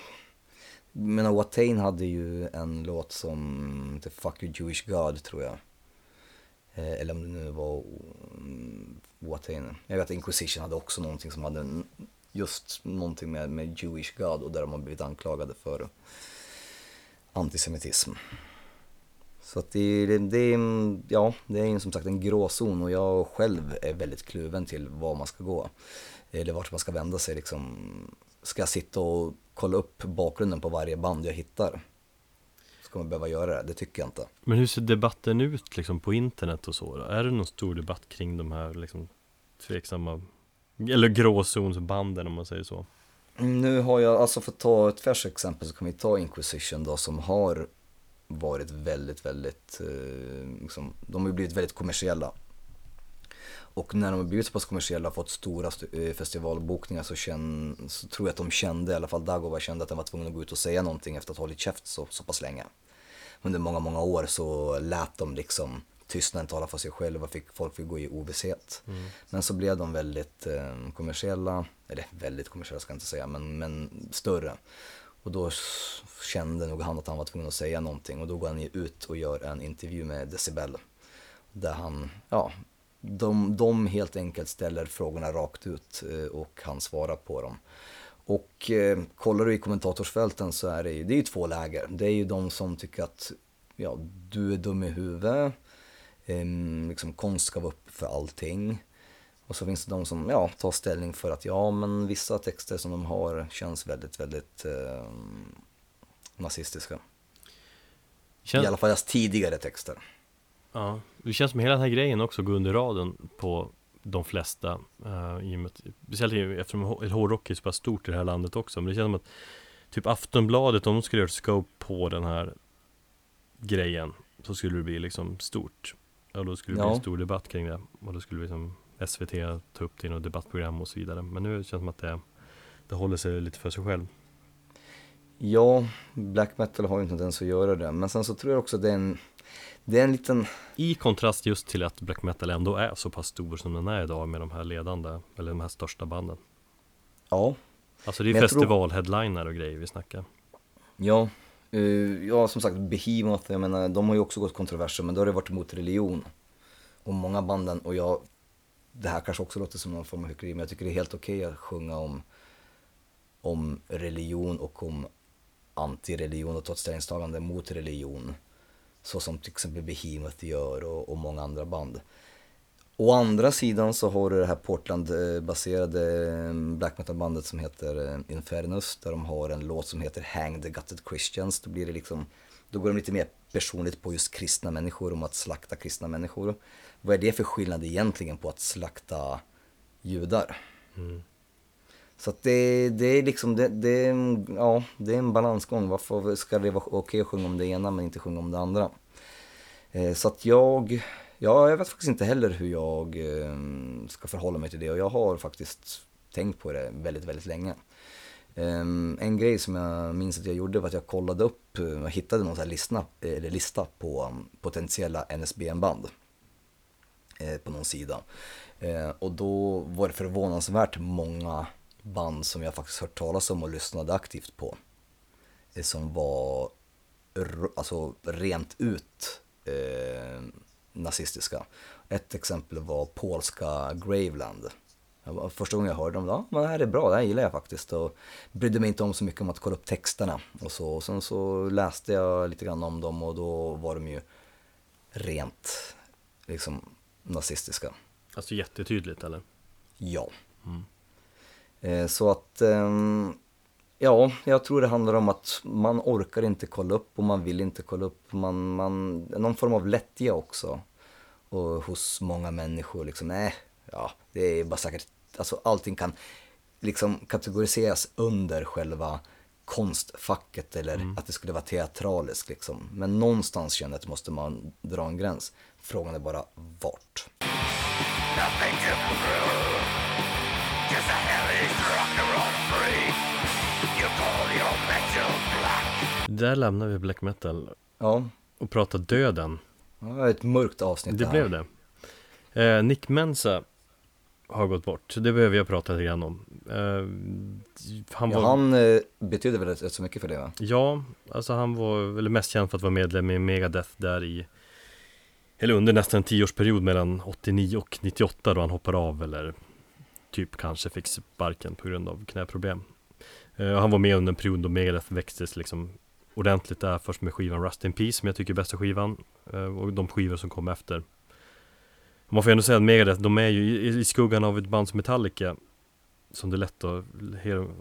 Men Watain hade ju en låt som The Fuck You Jewish God tror jag. Eh, eller om det nu var mm, Watain. Jag vet att Inquisition hade också någonting som hade just någonting med, med Jewish God och där de har blivit anklagade för antisemitism. Så att det, det, det, ja, det är som sagt en gråzon och jag själv är väldigt kluven till var man ska gå. Eller vart man ska vända sig liksom. Ska jag sitta och kolla upp bakgrunden på varje band jag hittar? Ska man behöva göra det? Det tycker jag inte. Men hur ser debatten ut liksom på internet och så då? Är det någon stor debatt kring de här liksom tveksamma eller gråzonsbanden om man säger så? Nu har jag, alltså för att ta ett färskt exempel så kan vi ta Inquisition då som har varit väldigt, väldigt, eh, liksom, de har blivit väldigt kommersiella. Och när de har blivit så pass kommersiella och fått stora eh, festivalbokningar så, känn, så tror jag att de kände, i alla fall Dagova kände att han var tvungen att gå ut och säga någonting efter att ha hållit käft så, så pass länge. Under många, många år så lät de liksom tystnaden tala för sig själva, fick, folk fick gå i ovisshet. Mm. Men så blev de väldigt eh, kommersiella, eller väldigt kommersiella ska jag inte säga, men, men större. Och då kände nog han att han var tvungen att säga någonting och då går han ut och gör en intervju med Decibel. Där han, ja, de, de helt enkelt ställer frågorna rakt ut eh, och han svarar på dem. Och eh, kollar du i kommentatorsfälten så är det ju, det är ju två läger. Det är ju de som tycker att ja, du är dum i huvudet, eh, liksom konst ska vara upp för allting. Och så finns det de som ja, tar ställning för att ja, men vissa texter som de har känns väldigt, väldigt eh, nazistiska. Känns... I alla fall deras tidigare texter. Ja, det känns som hela den här grejen också går under raden på de flesta. Uh, i och med, speciellt eftersom hårdrock är så pass stort i det här landet också. Men det känns som att typ Aftonbladet, om de skulle göra ett scope på den här grejen så skulle det bli liksom stort. Och då skulle det ja. bli en stor debatt kring det. Och då skulle det liksom SVT ta upp det i något debattprogram och så vidare. Men nu känns det som att det, det håller sig lite för sig själv. Ja, black metal har ju inte ens att göra det. Men sen så tror jag också att det är en, det är en liten... I kontrast just till att black metal ändå är så pass stor som den är idag med de här ledande, eller de här största banden. Ja. Alltså det är festivalheadliner och grejer vi snackar. Ja, uh, ja som sagt Behemoth, jag menar de har ju också gått kontroverser men då har det varit emot religion. Och många banden, och jag det här kanske också låter som någon form av hyckleri, men jag tycker det är helt okej okay att sjunga om, om religion och om antireligion och ta ett ställningstagande mot religion. Så som till exempel Behemoth gör och, och många andra band. Å andra sidan så har du det här Portland-baserade eh, black metal-bandet som heter eh, Infernus, där de har en låt som heter Hang the Gutted Christians. Då blir det liksom, då går de lite mer personligt på just kristna människor, om att slakta kristna människor. Vad är det för skillnad egentligen på att slakta judar? Mm. Så att det, det är liksom, det, det, ja, det är en balansgång. Varför ska det vara okej att sjunga om det ena men inte sjunga om det andra? Eh, så att jag, ja, jag vet faktiskt inte heller hur jag eh, ska förhålla mig till det och jag har faktiskt tänkt på det väldigt, väldigt länge. Eh, en grej som jag minns att jag gjorde var att jag kollade upp, jag hittade någon sån här lista, eller lista på potentiella NSBN-band Eh, på någon sida. Eh, och då var det förvånansvärt många band som jag faktiskt hört talas om och lyssnade aktivt på. Eh, som var alltså rent ut eh, nazistiska. Ett exempel var polska Graveland. Första gången jag hörde dem, ja men det här är bra, det här gillar jag faktiskt. Och brydde mig inte om så mycket om att kolla upp texterna och så. Och sen så läste jag lite grann om dem och då var de ju rent liksom nazistiska. Alltså jättetydligt eller? Ja. Mm. Eh, så att, ehm, ja, jag tror det handlar om att man orkar inte kolla upp och man vill inte kolla upp. Man, man, någon form av lättja också. Och hos många människor liksom, nej, ja, det är bara säkert, alltså allting kan liksom kategoriseras under själva konstfacket eller mm. att det skulle vara teatraliskt liksom. Men någonstans känner jag att måste man dra en gräns. Frågan är bara vart. Där lämnar vi black metal Ja. och pratar döden. Ja, ett mörkt avsnitt Det här. blev det. Eh, Nick Mensa har gått bort, det behöver jag prata lite grann om. Eh, han, ja, han eh, betyder väl rätt så mycket för det va? Ja, alltså han var väl mest känd för att vara medlem i Megadeth där i eller under nästan en tioårsperiod mellan 89 och 98 då han hoppade av eller typ kanske fick sparken på grund av knäproblem. Uh, han var med under en period då Megadeth växtes liksom ordentligt där, först med skivan Rust in Peace som jag tycker är bästa skivan uh, och de skivor som kom efter. Man får ändå säga att Megadeth, de är ju i, i skuggan av ett band som Metallica som det är lätt att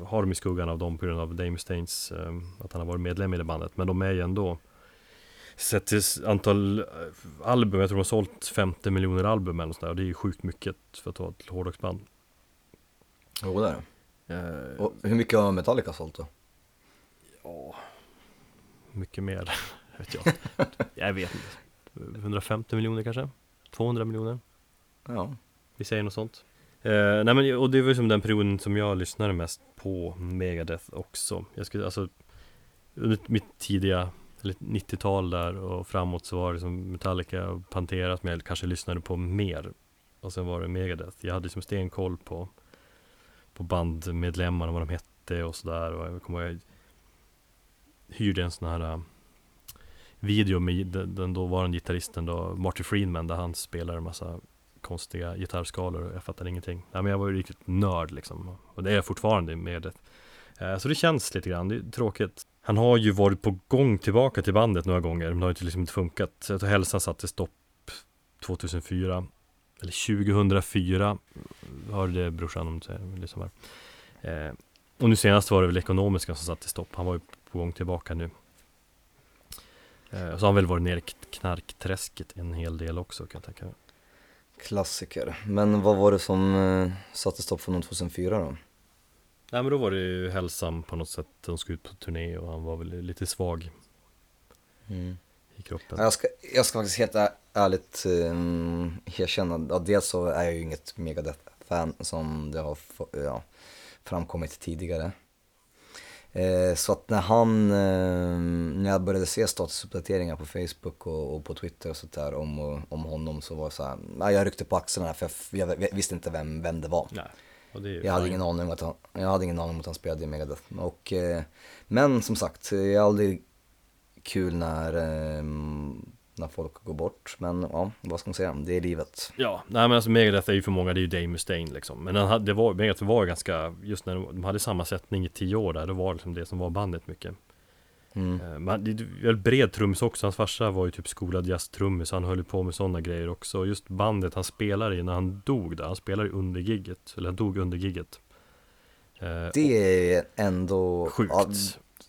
ha dem i skuggan av dem på grund av Dave Mustaines, uh, eh, att han har varit medlem i det bandet, men de är ju ändå Sett till antal album, jag tror de har sålt 50 miljoner album eller sådär det är ju sjukt mycket för att vara ett hårdrocksband. Jo det är det. Uh, och hur mycket har Metallica sålt då? Ja, mycket mer, vet jag. jag vet inte. 150 miljoner kanske? 200 miljoner? Ja. Vi säger något sånt. Uh, nej men, och det var ju som den perioden som jag lyssnade mest på Megadeth också. Jag skulle, alltså, under mitt tidiga 90-tal där och framåt så var det som Metallica och Pantera som jag kanske lyssnade på mer. Och sen var det Megadeth. Jag hade liksom stenkoll på på bandmedlemmarna, vad de hette och sådär. Och jag kommer ihåg, jag hyrde en sån här äh, video med den, den dåvarande gitarristen då, Marty Friedman, där han spelar en massa konstiga gitarrskalor och jag fattar ingenting. Nej, men jag var ju riktigt nörd liksom. Och det är jag fortfarande med det. Äh, så det känns lite grann, det är tråkigt. Han har ju varit på gång tillbaka till bandet några gånger, men det har ju liksom inte funkat. Jag tror hälsan satte stopp 2004 eller 2004 hörde brorsan om du liksom eh, Och nu senast var det väl ekonomiska som satte stopp. Han var ju på gång tillbaka nu. Eh, så har han väl varit nere i knarkträsket en hel del också kan jag tänka mig. Klassiker. Men vad var det som eh, satte stopp för honom 2004 då? Nej men då var det ju hälsan på något sätt. De skulle ut på turné och han var väl lite svag. Mm i kroppen? Jag ska, jag ska faktiskt helt ärligt um, erkänna att dels så är jag ju inget Megadeth-fan som det har ja, framkommit tidigare. Eh, så att när han, eh, när jag började se statusuppdateringar på Facebook och, och på Twitter och sånt där om, om honom så var det så här, jag ryckte på axlarna för jag, jag, visste inte vem, vem det var. Nej, jag, hade ingen aning om att han, jag hade ingen aning om att han spelade i Megadeth. Och, eh, men som sagt, jag har aldrig kul när, eh, när folk går bort. Men ja, vad ska man säga, det är livet. Ja, nej men alltså Megadeth är ju för många, det är ju Dave Mustaine liksom. Men hade, det var, Megadeth var ganska, just när de hade samma sättning i tio år där, då var det liksom det som var bandet mycket. Mm. Eh, Men det är bred trummis också, hans farsa var ju typ skolad jazztrummis, han höll ju på med sådana grejer också. Just bandet han spelade i när han dog där, han spelade under gigget, eller han dog under gigget. Eh, Det är ändå... Sjukt. Ja,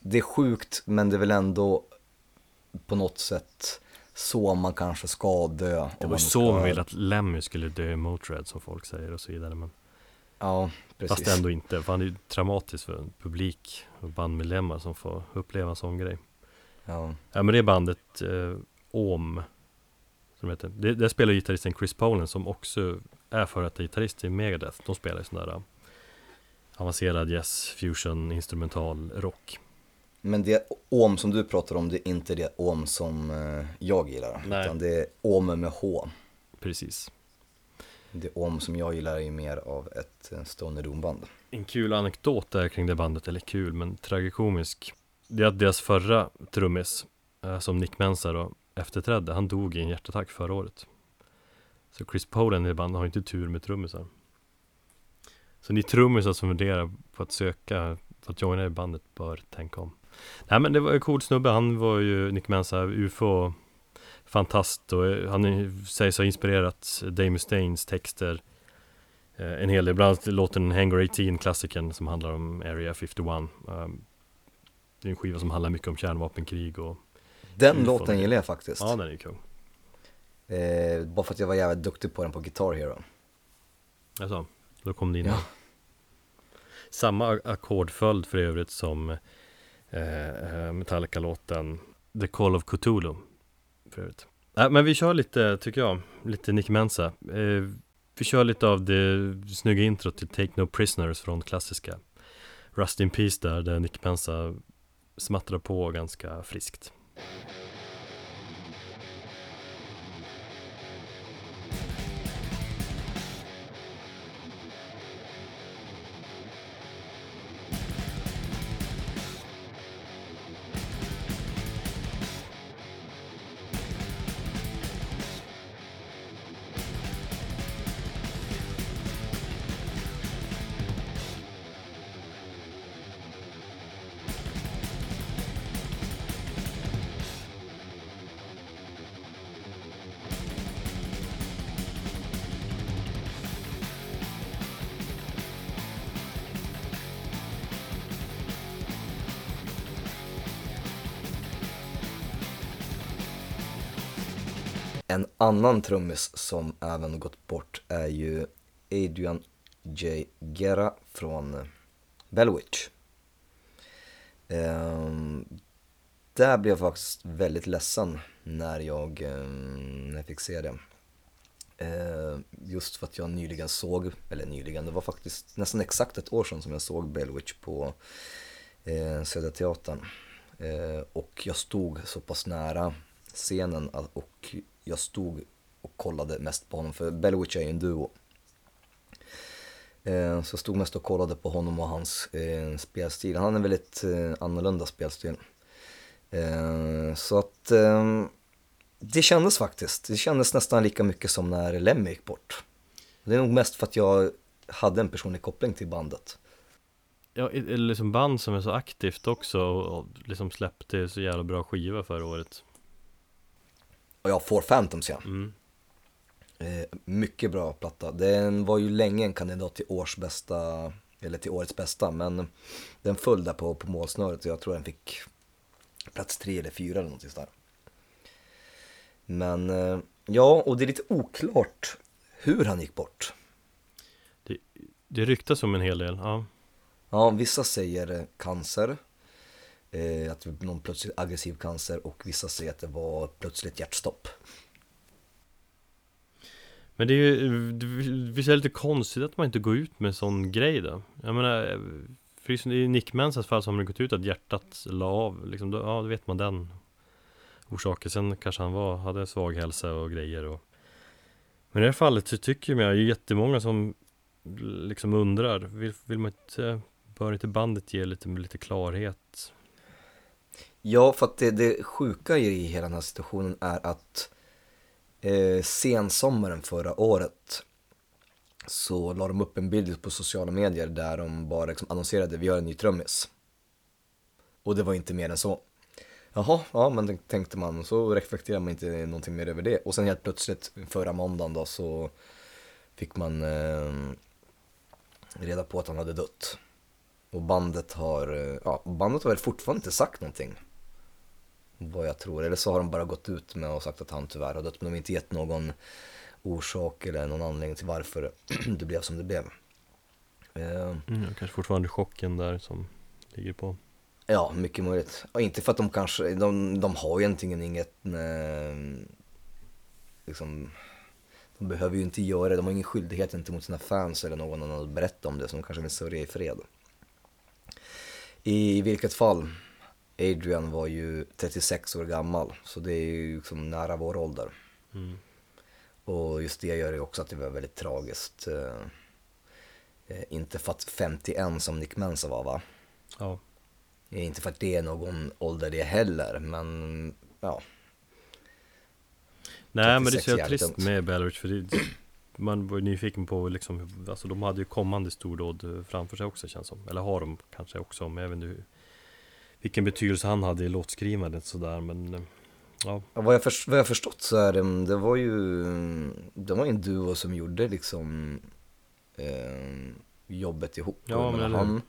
det är sjukt, men det är väl ändå på något sätt så man kanske ska dö. Det var ju så man ville att Lemmy skulle dö i Motörhead som folk säger och så vidare men Ja, precis. Fast ändå inte, för han är ju traumatiskt för en publik bandmedlemmar som får uppleva en sån grej Ja. Ja men det är bandet eh, OM som heter. Det, där spelar gitarristen Chris Poland som också är före detta gitarrist i Megadeth De spelar ju sån där eh, avancerad jazz, fusion, instrumental rock Men det om som du pratar om, det är inte det om som eh, jag gillar. Nej. Utan det är om med H. Precis det om som jag gillar är ju mer av ett eh, stoner doom-band. En kul anekdot där kring det bandet, eller kul men tragikomisk. Det är att deras förra trummis eh, Som Nick Mensa då efterträdde, han dog i en hjärtattack förra året. Så Chris Poland i bandet har inte tur med trummisar. Så ni trummisar som funderar på att söka För att joina i bandet bör tänka om. Nej men det var en cool snubbe, han var ju Nick Mensa, UFO Fantast och eh, han sägs ha inspirerat Dave Mustaines texter Eh, En hel del, bland annat låten Hangar 18, klassikern som handlar om Area 51 um, Det är en skiva som handlar mycket om kärnvapenkrig och Den Mm, låten gillar jag faktiskt. Ja den är ju kung Eh, bara för att jag var jävligt duktig på den på Guitar Hero. Alltså, då kom det in Ja. Samma ackordföljd för övrigt som eh, eh, Metallica-låten The Call of Cthulhu för övrigt. Äh, men vi kör lite, tycker jag, lite Nick Mensa. Eh, vi kör lite av det snygga introt till Take No Prisoners från klassiska Rust in Peace där, där Nick Mensa smattrar på ganska friskt. Annan trummis som även gått bort är ju Adrian J. Guerra från Bellwitch. Um, ehm, där blev jag faktiskt väldigt ledsen när jag, um, när jag fick se det. Uh, just för att jag nyligen såg, eller nyligen, det var faktiskt nästan exakt ett år sedan som jag såg Bellwitch på uh, Södra Teatern. Uh, och jag stod så pass nära scenen eh, och jag stod och kollade mest på honom, för Bellwitch är ju en duo. Eh, Så jag stod mest och kollade på honom och hans eh, spelstil. Han har en väldigt eh, annorlunda spelstil. Eh, så att eh, det kändes faktiskt. Det kändes nästan lika mycket som när Lemmy gick bort. Det är nog mest för att jag hade en personlig koppling till bandet. Ja, liksom band som är så aktivt också och, och liksom släppte så jävla bra skiva förra året. Och jag får Phantoms ja. Mm. Eh, mycket bra platta. Den var ju länge en kandidat till års bästa, eller till årets bästa, men den föll där på, på målsnöret och jag tror den fick plats tre eller fyra eller någonting sådär. Men eh, ja, och det är lite oklart hur han gick bort. Det ryktas om en hel del, ja. Ja, vissa säger eh, cancer, eh, att det var någon plötsligt aggressiv cancer och vissa säger att det var plötsligt hjärtstopp. Men det är ju, det visst är det lite konstigt att man inte går ut med en sån grej då? Jag menar, för i Nick Mansas fall så har man gått ut att hjärtat la av, liksom, då, ja då vet man den orsaken. Sen kanske han var, hade svag hälsa och grejer och Men i det här fallet så tycker jag, det är jättemånga som liksom undrar, vill, vill man inte, bör inte bandet ge lite, lite klarhet? Ja, för att det, det sjuka i hela den här situationen är att eh, sensommaren förra året så la de upp en bild på sociala medier där de bara liksom annonserade vi har en ny trummis. Och det var inte mer än så. Jaha, ja men tänkte man, så reflekterar man inte någonting mer över det. Och sen helt plötsligt förra måndagen då så fick man eh, reda på att han hade dött. Och bandet har, eh, ja, bandet har väl fortfarande inte sagt någonting. Vad jag tror, eller så har de bara gått ut med och sagt att han tyvärr har dött. Men de har inte gett någon orsak eller någon anledning till varför det blev som det blev. Eh, mm, kanske fortfarande chocken där som ligger på. Ja, mycket möjligt. Och inte för att de kanske, de, de har egentligen inget, eh, liksom, de behöver ju inte göra det, de har ingen skyldighet gentemot sina fans eller någon annan att berätta om det, som kanske vill sörja i fred. I vilket fall, Adrian var ju 36 år gammal, så det är ju liksom nära vår ålder. Mm. Och just det gör ju också att det var väldigt tragiskt. Eh, eh inte för att 51 som Nick Mensa var va? Ja. Inte för att det är någon ålder det heller, men ja. Nej men det är så trist med Belarus för det, man var ju nyfiken på liksom, alltså de hade ju kommande stordåd framför sig också känns som. Eller har de kanske också, men jag vet inte vilken betydelse han hade i låtskrivandet sådär men Ja. Vad, jag för, vad jag förstått så är det, det var ju, det var en duo som gjorde liksom eh, jobbet ihop. Ja, men han,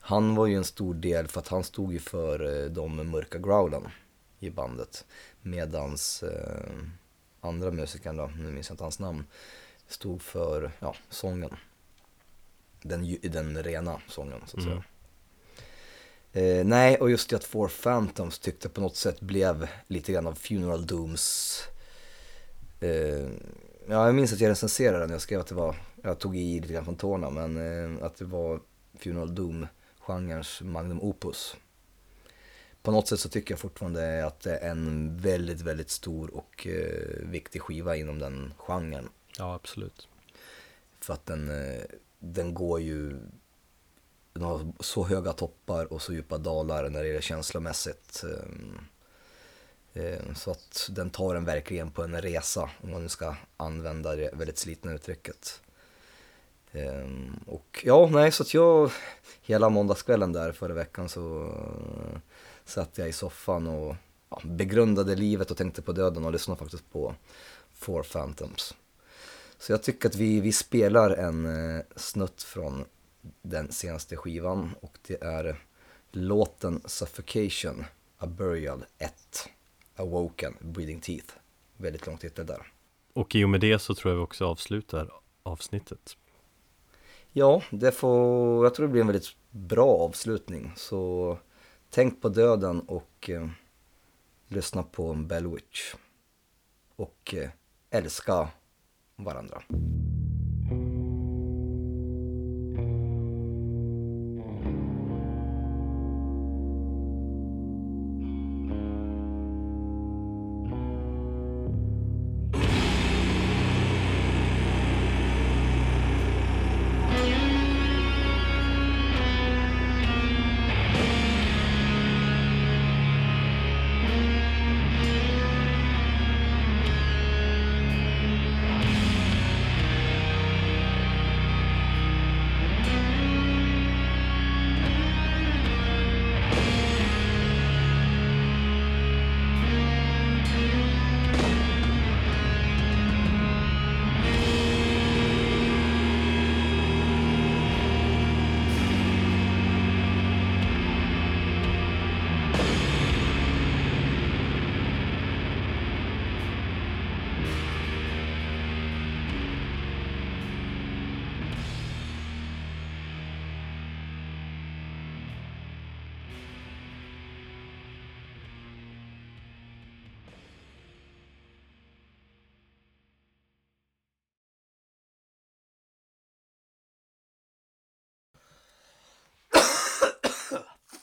han var ju en stor del för att han stod ju för eh, de mörka growlen i bandet. Medans eh, andra musikern då, nu minns jag inte hans namn, stod för ja, sången. Den, den rena sången så att mm. säga. Eh, nej, och just det att Four Phantoms tyckte på något sätt blev lite grann av Funeral Dooms. Eh, ja, jag minns att jag recenserade den, jag skrev att det var, jag tog i lite grann från tårna, men eh, att det var Funeral Doom-genrens magnum opus. På något sätt så tycker jag fortfarande att det är en väldigt, väldigt stor och eh, viktig skiva inom den genren. Ja, absolut. För att den, eh, den går ju den har så höga toppar och så djupa dalar när det är känslomässigt. Ehm, ehm, så att den tar en verkligen på en resa, om man nu ska använda det väldigt slitna uttrycket. Ehm, och ja, nej, så att jag, hela måndagskvällen där förra veckan så eh, satt jag i soffan och ja, begrundade livet och tänkte på döden och lyssnade faktiskt på Four Phantoms. Så jag tycker att vi, vi spelar en eh, snutt från den senaste skivan och det är låten Suffocation, A Burial 1, Awoken, Breathing Teeth. Väldigt lång titel där. Och i och med det så tror jag vi också avslutar avsnittet. Ja, det får, jag tror det blir en väldigt bra avslutning. Så tänk på döden och eh, lyssna på Bellwitch. Och eh, älska varandra.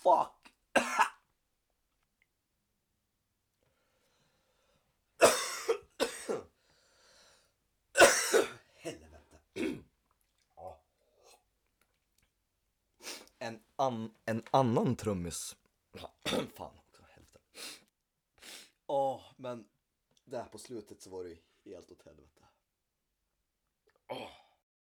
Fuck. Helvete. ja. En, an, en annan trummis. Fan också, helvete. Ja, men där på slutet så var det ju helt åt helvete.